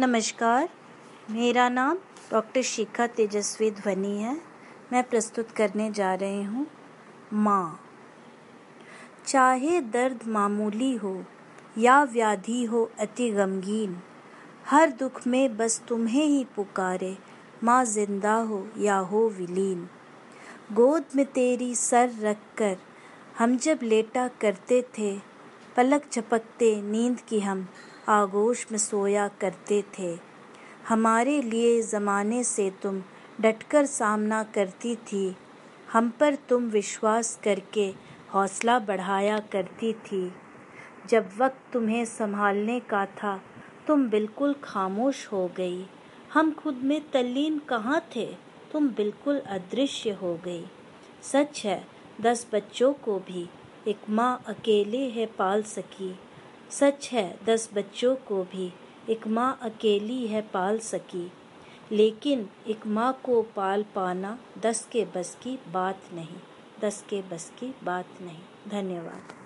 नमस्कार। मेरा नाम डॉक्टर शिखा तेजस्वी ध्वनि है। मैं प्रस्तुत करने जा रही हूँ माँ। चाहे दर्द मामूली हो या व्याधि हो अति गमगीन, हर दुख में बस तुम्हें ही पुकारे, माँ ज़िंदा हो या हो विलीन। गोद में तेरी सर रख कर हम जब लेटा करते थे, पलक झपकते नींद की हम आगोश में सोया करते थे। हमारे लिए ज़माने से तुम डटकर सामना करती थी। हम पर तुम विश्वास करके हौसला बढ़ाया करती थी। जब वक्त तुम्हें संभालने का था, तुम बिल्कुल खामोश हो गई। हम खुद में तल्लीन कहाँ थे? तुम बिल्कुल अदृश्य हो गई। सच है, दस बच्चों को भी एक माँ अकेले है पाल सकी। सच है, दस बच्चों को भी एक माँ अकेली है पाल सकी। लेकिन एक माँ को पाल पाना दस के बस की बात नहीं, दस के बस की बात नहीं। धन्यवाद।